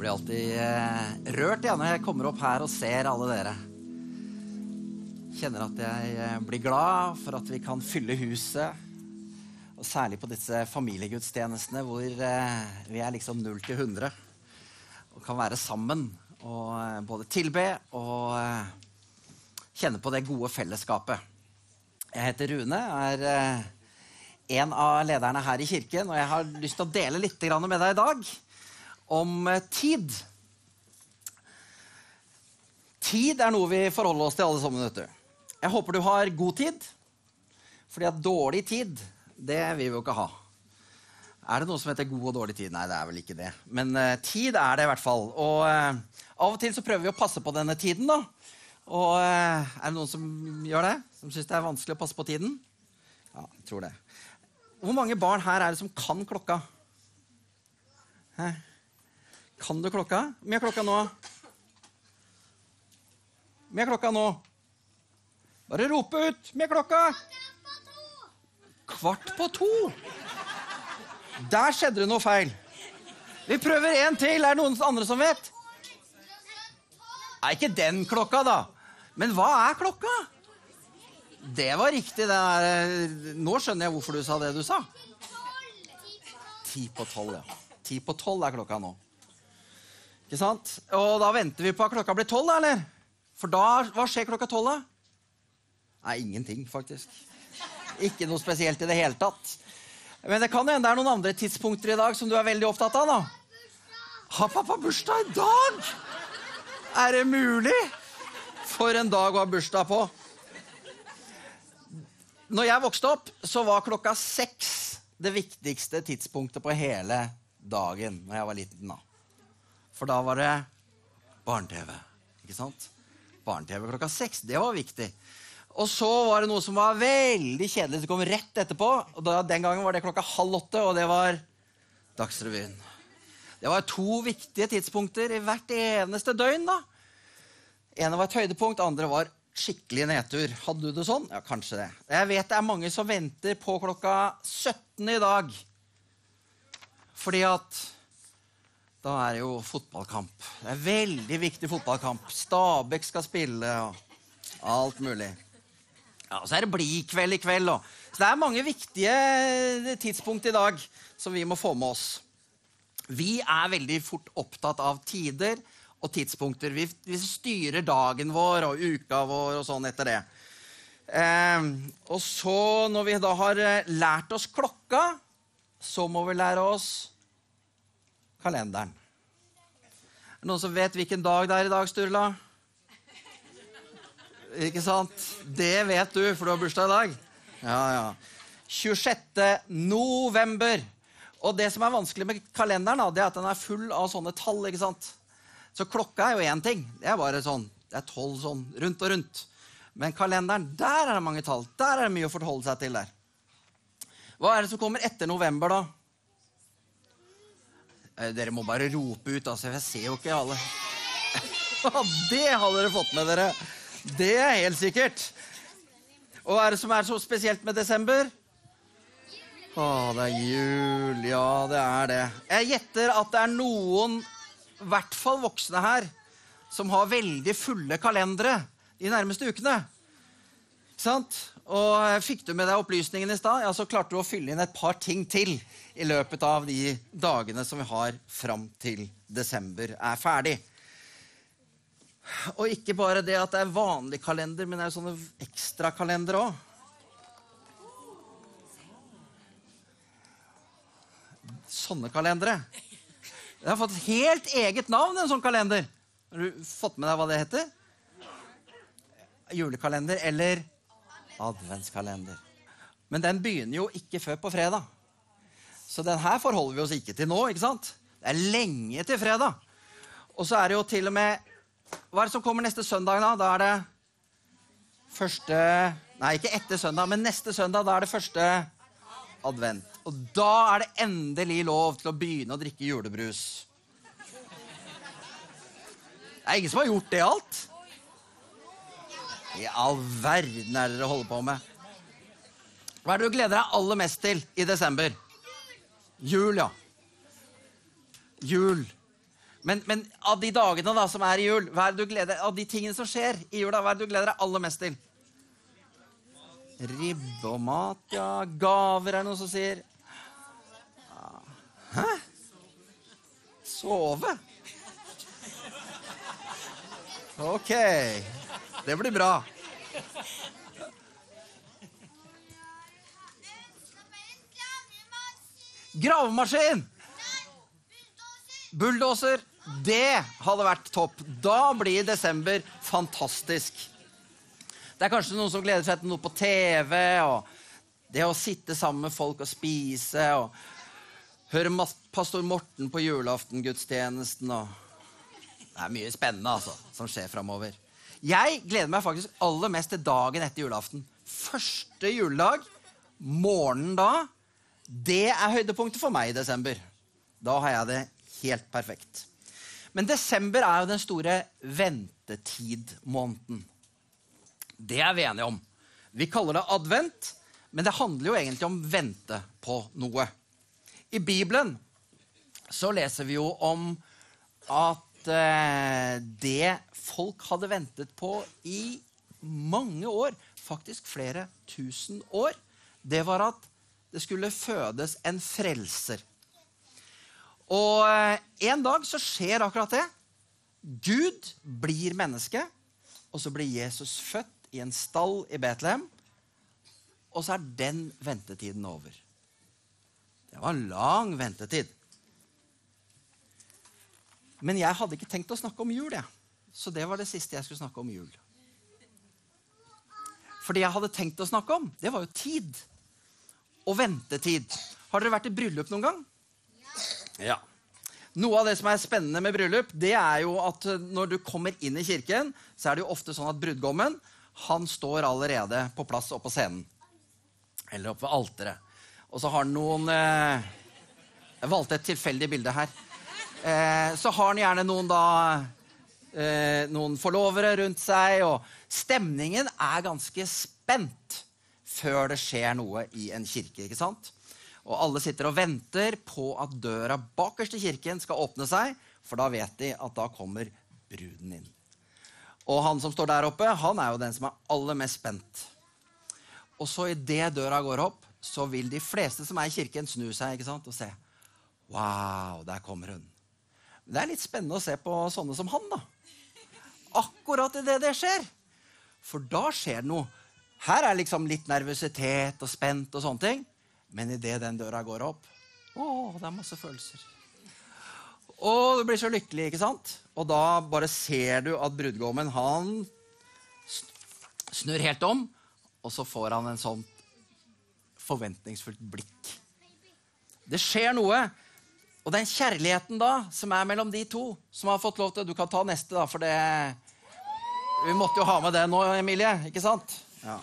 blir alltid eh, rørt ja, når jeg kommer opp her og ser alle dere. Kjenner at jeg eh, blir glad for at vi kan fylle huset. Og særlig på disse familiegudstjenestene hvor eh, vi er liksom 0 til 100. Og kan være sammen og både tilbe og kjenne på det gode fellesskapet. Jeg heter Rune, er en av lederne her i kirken, og jeg har lyst til å dele litt med deg i dag om eh, tid. Tid er noe vi forholder oss til alle sammen. vet du. Jeg håper du har god tid, fordi at dårlig tid, det vil vi jo ikke ha. Er det noe som heter god og dårlig tid? Nei, det er vel ikke det. Men uh, tid er det i hvert fall. Og uh, av og til så prøver vi å passe på denne tiden, da. Og uh, er det noen som gjør det? Som syns det er vanskelig å passe på tiden? Ja, jeg tror det. Hvor mange barn her er det som kan klokka? Hæ? Kan du klokka? Hvor mye er klokka nå? Hvor mye er klokka nå? Bare rope ut! Hvor mye er klokka? Kvart på to! Der skjedde det noe feil. Vi prøver en til. Er det noen andre som vet? Nei, ikke den klokka, da. Men hva er klokka? Det var riktig. Det er, Nå skjønner jeg hvorfor du sa det du sa. Ti på tolv, ja. Ti på tolv er klokka nå. Ikke sant? Og da venter vi på at klokka blir tolv, eller? For da, hva skjer klokka tolv, da? Nei, ingenting, faktisk. Ikke noe spesielt i det hele tatt. Men det kan hende det er noen andre tidspunkter i dag som du er veldig opptatt av. da. Har pappa bursdag i dag? Er det mulig? For en dag å ha bursdag på. Når jeg vokste opp, så var klokka seks det viktigste tidspunktet på hele dagen når jeg var liten. da. For da var det barne-TV. Ikke sant? Barne-TV klokka seks. Det var viktig. Og så var det noe som var veldig kjedelig. som kom rett etterpå. og da, Den gangen var det klokka halv åtte, og det var Dagsrevyen. Det var to viktige tidspunkter i hvert eneste døgn. da. ene var et høydepunkt, andre var skikkelig nedtur. Hadde du det sånn? Ja, kanskje det. Jeg vet det er mange som venter på klokka 17 i dag. Fordi at da er det jo fotballkamp. Det er veldig viktig fotballkamp. Stabæk skal spille og alt mulig. Ja, og Så er det Blid-kveld i kveld Og. Så det er mange viktige tidspunkt i dag som vi må få med oss. Vi er veldig fort opptatt av tider og tidspunkter. Vi, vi styrer dagen vår og uka vår og sånn etter det. Eh, og så, når vi da har eh, lært oss klokka, så må vi lære oss kalenderen. Er det noen som vet hvilken dag det er i dag, Sturla? Ikke sant? Det vet du, for du har bursdag i dag. Ja, ja. 26. november. Og det som er vanskelig med kalenderen, det er at den er full av sånne tall. ikke sant? Så klokka er jo én ting. Det er bare sånn, det er tolv sånn rundt og rundt. Men kalenderen, der er det mange tall. Der er det mye å forholde seg til. der. Hva er det som kommer etter november, da? Eh, dere må bare rope ut, altså. Jeg ser jo ikke alle. det har dere fått med dere. Det er helt sikkert. Og hva er det som er så spesielt med desember? Å, det er jul. Ja, det er det. Jeg gjetter at det er noen, i hvert fall voksne her, som har veldig fulle kalendere de nærmeste ukene. Sant? Og Fikk du med deg opplysningen i stad, ja, så klarte du å fylle inn et par ting til i løpet av de dagene som vi har fram til desember er ferdig. Og ikke bare det at det er vanlig kalender, men det er jo sånne ekstrakalendere òg. Sånne kalendere. Det har fått et helt eget navn, en sånn kalender. Har du fått med deg hva det heter? Julekalender eller adventskalender. Men den begynner jo ikke før på fredag. Så den her forholder vi oss ikke til nå. ikke sant? Det er lenge til fredag. Og så er det jo til og med hva er det som kommer neste søndag, da? Da er det første Nei, ikke etter søndag, men neste søndag. Da er det første advent. Og da er det endelig lov til å begynne å drikke julebrus. Det er ingen som har gjort det alt. I all verden er det dere holder på med? Hva er det du gleder deg aller mest til i desember? Jul, ja. Jul. Men, men av de dagene da, som er i jul, hva er det du gleder, av de tingene som skjer i jula, hva er det du gleder deg aller mest til? Ribbe og mat, ja. Gaver er det noen som sier. Hæ? Sove? Ok. Det blir bra. Gravemaskin! Bulldoser. Det hadde vært topp. Da blir desember fantastisk. Det er kanskje noen som gleder seg til noe på TV. og Det å sitte sammen med folk og spise og høre pastor Morten på julaftengudstjenesten. og Det er mye spennende altså, som skjer framover. Jeg gleder meg faktisk aller mest til dagen etter julaften. Første juledag, morgenen da, det er høydepunktet for meg i desember. Da har jeg det helt perfekt. Men desember er jo den store ventetidmåneden. Det er vi enige om. Vi kaller det advent, men det handler jo egentlig om vente på noe. I Bibelen så leser vi jo om at eh, det folk hadde ventet på i mange år, faktisk flere tusen år, det var at det skulle fødes en frelser. Og eh, en dag så skjer akkurat det. Gud blir menneske, og så blir Jesus født i en stall i Betlehem. Og så er den ventetiden over. Det var en lang ventetid. Men jeg hadde ikke tenkt å snakke om jul, jeg. Så det var det siste jeg skulle snakke om jul. For det jeg hadde tenkt å snakke om, det var jo tid. Og ventetid. Har dere vært i bryllup noen gang? Ja. Noe av det som er spennende med bryllup, det er jo at når du kommer inn i kirken, så er det jo ofte sånn at brudgommen han står allerede på plass oppe på scenen. Eller oppe ved alteret. Og så har han noen eh, Jeg valgte et tilfeldig bilde her. Eh, så har han gjerne noen da eh, Noen forlovere rundt seg, og stemningen er ganske spent før det skjer noe i en kirke. ikke sant? Og alle sitter og venter på at døra bakerst i kirken skal åpne seg, for da vet de at da kommer bruden inn. Og han som står der oppe, han er jo den som er aller mest spent. Og så idet døra går opp, så vil de fleste som er i kirken, snu seg ikke sant, og se. Wow, der kommer hun. Det er litt spennende å se på sånne som han, da. Akkurat idet det skjer. For da skjer det noe. Her er liksom litt nervøsitet og spent og sånne ting. Men idet den døra går opp Å, det er masse følelser. Og du blir så lykkelig, ikke sant? Og da bare ser du at brudgommen, han snur helt om, og så får han en sånn forventningsfullt blikk. Det skjer noe. Og den kjærligheten da, som er mellom de to, som har fått lov til Du kan ta neste, da, for det Vi måtte jo ha med det nå, Emilie. Ikke sant? Ja.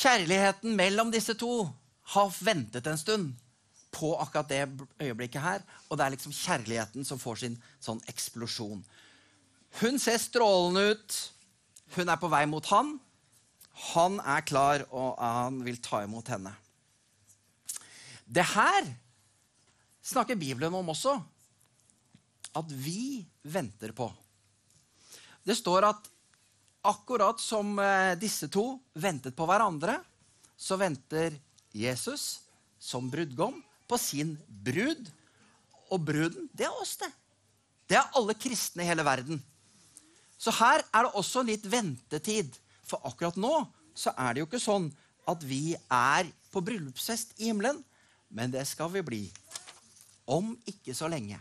Kjærligheten mellom disse to har ventet en stund på akkurat det øyeblikket her. Og det er liksom kjærligheten som får sin sånn eksplosjon. Hun ser strålende ut. Hun er på vei mot han. Han er klar, og han vil ta imot henne. Det her snakker Bibelen om også. At vi venter på. Det står at akkurat som eh, disse to ventet på hverandre, så venter Jesus som brudgom på sin brud. Og bruden, det er oss, det. Det er alle kristne i hele verden. Så her er det også litt ventetid. For akkurat nå så er det jo ikke sånn at vi er på bryllupsfest i himmelen. Men det skal vi bli. Om ikke så lenge.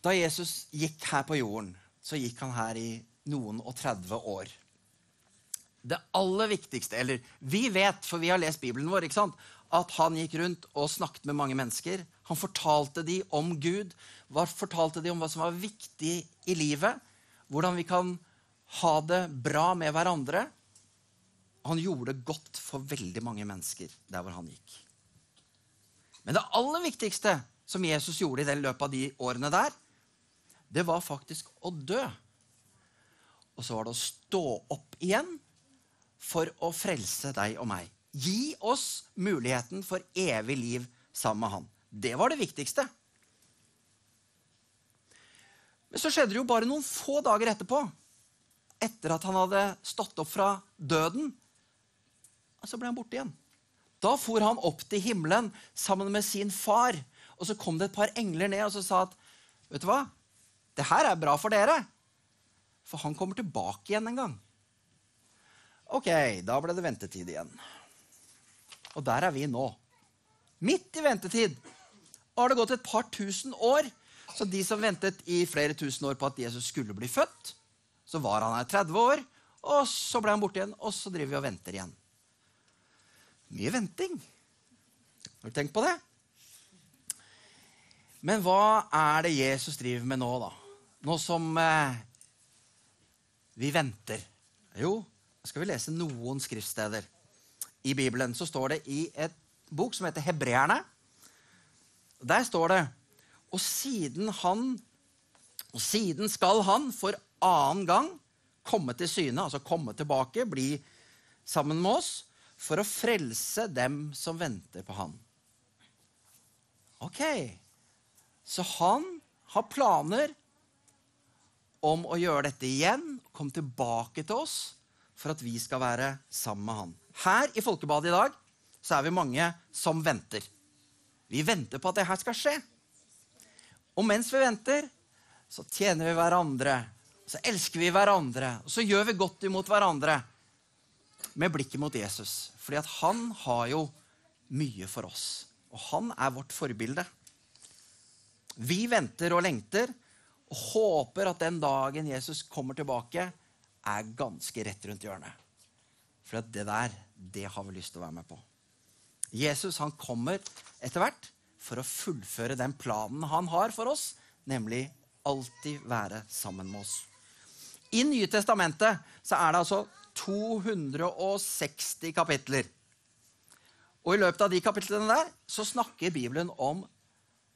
Da Jesus gikk her på jorden, så gikk han her i noen og 30 år. Det aller viktigste Eller vi vet, for vi har lest Bibelen vår, ikke sant, at han gikk rundt og snakket med mange mennesker. Han fortalte dem om Gud, fortalte dem om hva som var viktig i livet. Hvordan vi kan ha det bra med hverandre. Han gjorde godt for veldig mange mennesker der hvor han gikk. Men det aller viktigste som Jesus gjorde i den løpet av de årene der, det var faktisk å dø. Og så var det å stå opp igjen for å frelse deg og meg. Gi oss muligheten for evig liv sammen med han. Det var det viktigste. Men så skjedde det jo bare noen få dager etterpå, etter at han hadde stått opp fra døden, og så ble han borte igjen. Da for han opp til himmelen sammen med sin far. Og så kom det et par engler ned og så sa at vet du hva? Det her er bra for dere. For han kommer tilbake igjen en gang. Ok, da ble det ventetid igjen. Og der er vi nå. Midt i ventetid. Og har det gått et par tusen år. Så de som ventet i flere tusen år på at Jesus skulle bli født, så var han her 30 år, og så ble han borte igjen, og så driver vi og venter igjen. Mye venting. Har du tenkt på det? Men hva er det Jesus driver med nå, da? Nå som eh, vi venter. Jo, skal vi lese noen skriftsteder. I Bibelen så står det i et bok som heter Hebreerne. Der står det Og siden han Og siden skal han for annen gang komme til syne, altså komme tilbake, bli sammen med oss, for å frelse dem som venter på han. Ok, så han har planer om å gjøre dette igjen, komme tilbake til oss for at vi skal være sammen med han. Her i Folkebadet i dag så er vi mange som venter. Vi venter på at det her skal skje. Og mens vi venter, så tjener vi hverandre. Så elsker vi hverandre. Og så gjør vi godt imot hverandre med blikket mot Jesus. Fordi at han har jo mye for oss. Og han er vårt forbilde. Vi venter og lengter og håper at den dagen Jesus kommer tilbake, er ganske rett rundt hjørnet. For det der, det har vi lyst til å være med på. Jesus han kommer etter hvert for å fullføre den planen han har for oss, nemlig alltid være sammen med oss. I Nye testamentet så er det altså 260 kapitler. Og i løpet av de kapitlene der så snakker Bibelen om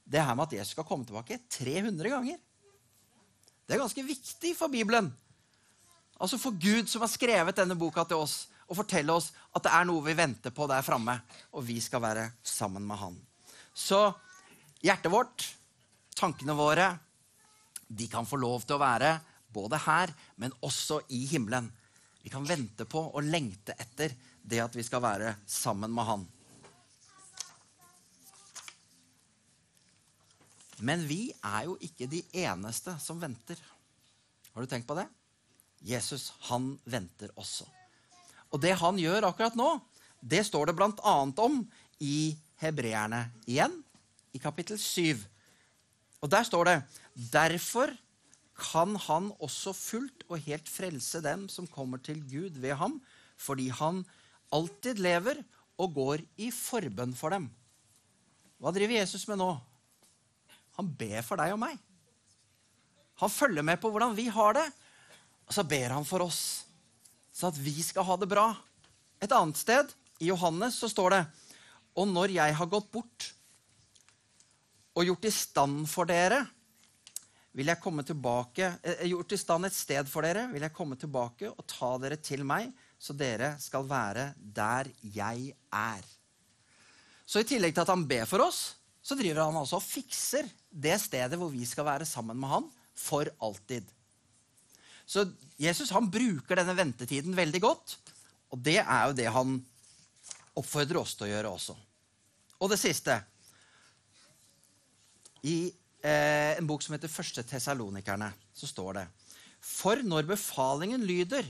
det her med at Jesus skal komme tilbake 300 ganger. Det er ganske viktig for Bibelen. Altså for Gud som har skrevet denne boka til oss, og fortelle oss at det er noe vi venter på der framme, og vi skal være sammen med Han. Så hjertet vårt, tankene våre, de kan få lov til å være både her, men også i himmelen. Vi kan vente på og lengte etter det at vi skal være sammen med Han. Men vi er jo ikke de eneste som venter. Har du tenkt på det? Jesus, han venter også. Og det han gjør akkurat nå, det står det bl.a. om i Hebreerne igjen, i kapittel 7. Og der står det Derfor kan han også fullt og helt frelse dem som kommer til Gud ved ham, fordi han alltid lever og går i forbønn for dem. Hva driver Jesus med nå? Han ber for deg og meg. Han følger med på hvordan vi har det, og så ber han for oss, så at vi skal ha det bra. Et annet sted, i Johannes, så står det Og når jeg har gått bort og gjort i stand for dere vil jeg komme tilbake, eh, gjort i stand et sted for dere, vil jeg komme tilbake og ta dere til meg, så dere skal være der jeg er. Så i tillegg til at han ber for oss, så driver han altså og fikser det stedet hvor vi skal være sammen med han for alltid. Så Jesus han bruker denne ventetiden veldig godt, og det er jo det han oppfordrer oss til å gjøre også. Og det siste I eh, en bok som heter Første Tessalonikerne, så står det For når befalingen lyder,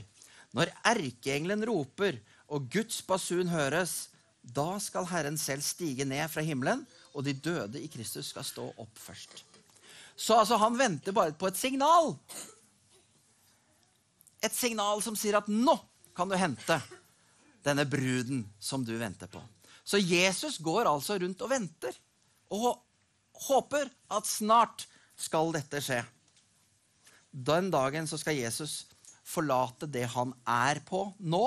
når erkeengelen roper og Guds basun høres, da skal Herren selv stige ned fra himmelen, og de døde i Kristus skal stå opp først. Så altså, han venter bare på et signal. Et signal som sier at nå kan du hente denne bruden som du venter på. Så Jesus går altså rundt og venter. Og håper at snart skal dette skje. Den dagen så skal Jesus forlate det han er på nå,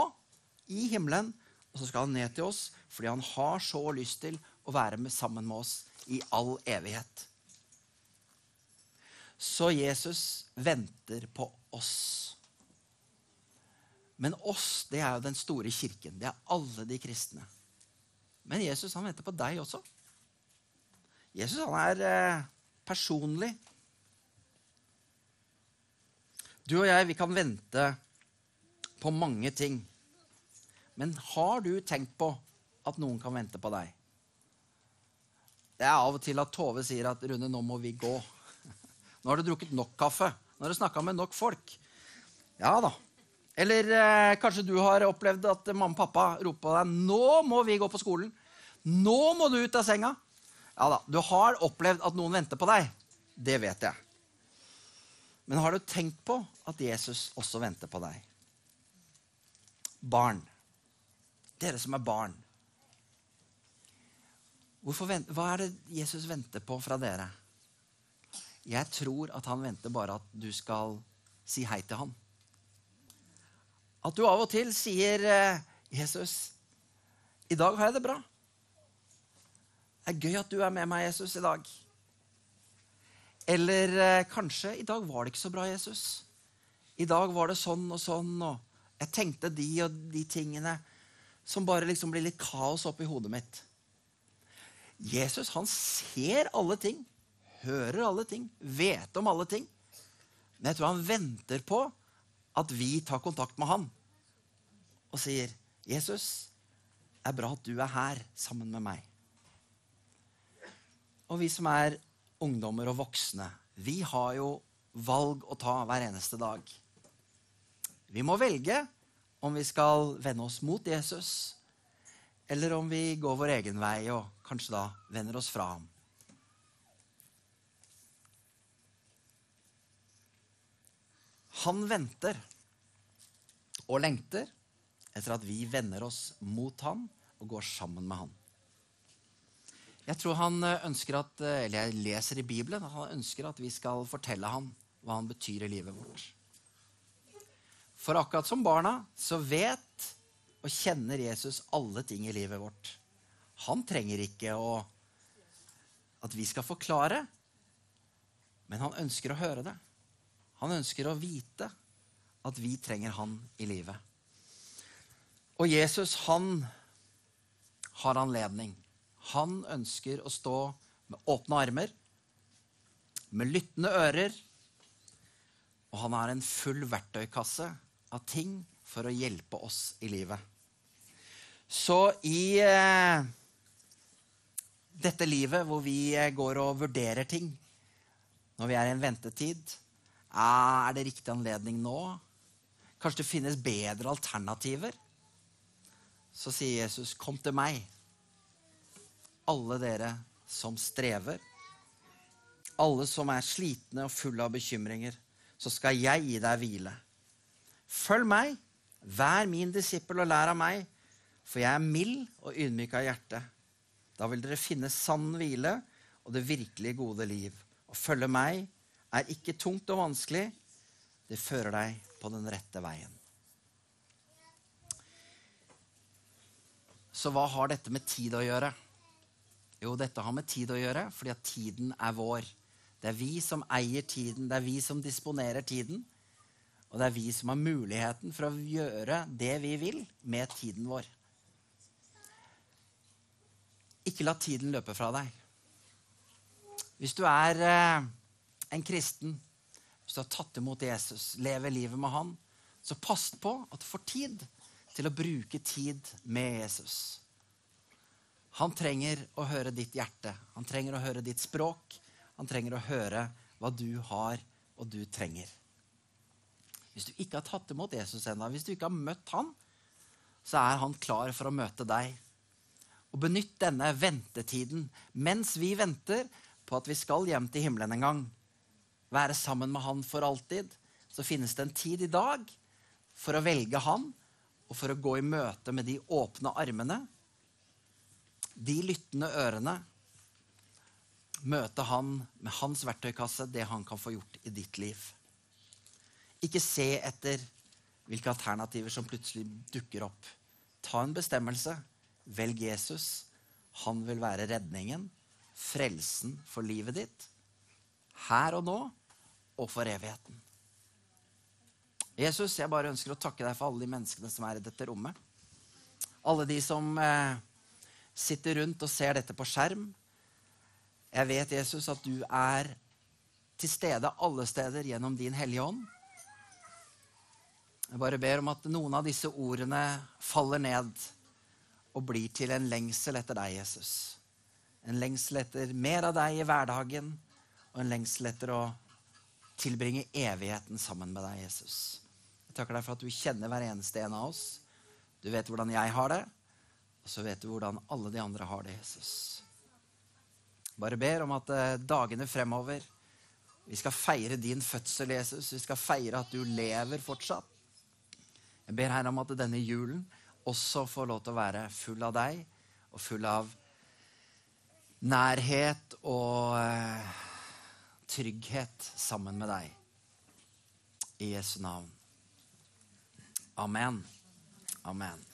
i himmelen, og så skal han ned til oss fordi han har så lyst til å være med sammen med oss i all evighet. Så Jesus venter på oss. Men oss, det er jo den store kirken. Det er alle de kristne. Men Jesus han venter på deg også. Jesus han er eh, personlig. Du og jeg, vi kan vente på mange ting. Men har du tenkt på at noen kan vente på deg? Det er av og til at Tove sier at 'Rune, nå må vi gå'. Nå har du drukket nok kaffe. Nå har du snakka med nok folk. Ja da. Eller eh, kanskje du har opplevd at mamma og pappa roper på deg 'Nå må vi gå på skolen'. Nå må du ut av senga. Ja da, Du har opplevd at noen venter på deg. Det vet jeg. Men har du tenkt på at Jesus også venter på deg? Barn. Dere som er barn. Vent, hva er det Jesus venter på fra dere? Jeg tror at han venter bare at du skal si hei til han. At du av og til sier, eh, 'Jesus, i dag har jeg det bra.' Det er gøy at du er med meg, Jesus, i dag. Eller eh, kanskje 'I dag var det ikke så bra, Jesus'. I dag var det sånn og sånn, og jeg tenkte de og de tingene som bare liksom blir litt kaos oppi hodet mitt. Jesus han ser alle ting, hører alle ting, vet om alle ting. Men jeg tror han venter på at vi tar kontakt med han og sier, 'Jesus, det er bra at du er her sammen med meg.' Og vi som er ungdommer og voksne, vi har jo valg å ta hver eneste dag. Vi må velge om vi skal vende oss mot Jesus, eller om vi går vår egen vei og kanskje da vender oss fra ham. Han venter og lengter etter at vi vender oss mot ham og går sammen med han. Jeg tror han ønsker at, eller jeg leser i Bibelen han ønsker at vi skal fortelle ham hva han betyr i livet vårt. For akkurat som barna så vet og kjenner Jesus alle ting i livet vårt. Han trenger ikke å, at vi skal forklare, men han ønsker å høre det. Han ønsker å vite at vi trenger han i livet. Og Jesus, han har anledning. Han ønsker å stå med åpne armer, med lyttende ører, og han har en full verktøykasse av ting for å hjelpe oss i livet. Så i eh, dette livet hvor vi eh, går og vurderer ting, når vi er i en ventetid Er det riktig anledning nå? Kanskje det finnes bedre alternativer? Så sier Jesus, 'Kom til meg, alle dere som strever.' Alle som er slitne og fulle av bekymringer, så skal jeg gi deg hvile. Følg meg, vær min disippel og lær av meg, for jeg er mild og ydmyk av hjerte. Da vil dere finne sann hvile og det virkelig gode liv. Å følge meg er ikke tungt og vanskelig. Det fører deg på den rette veien. Så hva har dette med tid å gjøre? Jo, dette har med tid å gjøre fordi at tiden er vår. Det er vi som eier tiden, det er vi som disponerer tiden. Og det er vi som har muligheten for å gjøre det vi vil med tiden vår. Ikke la tiden løpe fra deg. Hvis du er eh, en kristen, hvis du har tatt imot Jesus, lever livet med han, så pass på at du får tid til å bruke tid med Jesus. Han trenger å høre ditt hjerte. Han trenger å høre ditt språk. Han trenger å høre hva du har, og du trenger. Hvis du ikke har tatt imot Jesus ennå, hvis du ikke har møtt han, så er han klar for å møte deg og benytt denne ventetiden mens vi venter på at vi skal hjem til himmelen en gang. Være sammen med Han for alltid. Så finnes det en tid i dag for å velge Han og for å gå i møte med de åpne armene, de lyttende ørene. Møte Han med hans verktøykasse, det han kan få gjort i ditt liv. Ikke se etter hvilke alternativer som plutselig dukker opp. Ta en bestemmelse. Velg Jesus. Han vil være redningen, frelsen for livet ditt. Her og nå og for evigheten. Jesus, jeg bare ønsker å takke deg for alle de menneskene som er i dette rommet. Alle de som eh, sitter rundt og ser dette på skjerm. Jeg vet, Jesus, at du er til stede alle steder gjennom din Hellige Ånd. Jeg bare ber om at noen av disse ordene faller ned og blir til en lengsel etter deg, Jesus. En lengsel etter mer av deg i hverdagen, og en lengsel etter å tilbringe evigheten sammen med deg, Jesus. Jeg takker deg for at du kjenner hver eneste en av oss. Du vet hvordan jeg har det, og så vet du hvordan alle de andre har det, Jesus. Bare ber om at eh, dagene fremover vi skal feire din fødsel, Jesus. Vi skal feire at du lever fortsatt. Jeg ber Herre om at denne julen også får lov til å være full av deg og full av nærhet og eh, trygghet sammen med deg. I Jesu navn. Amen. Amen.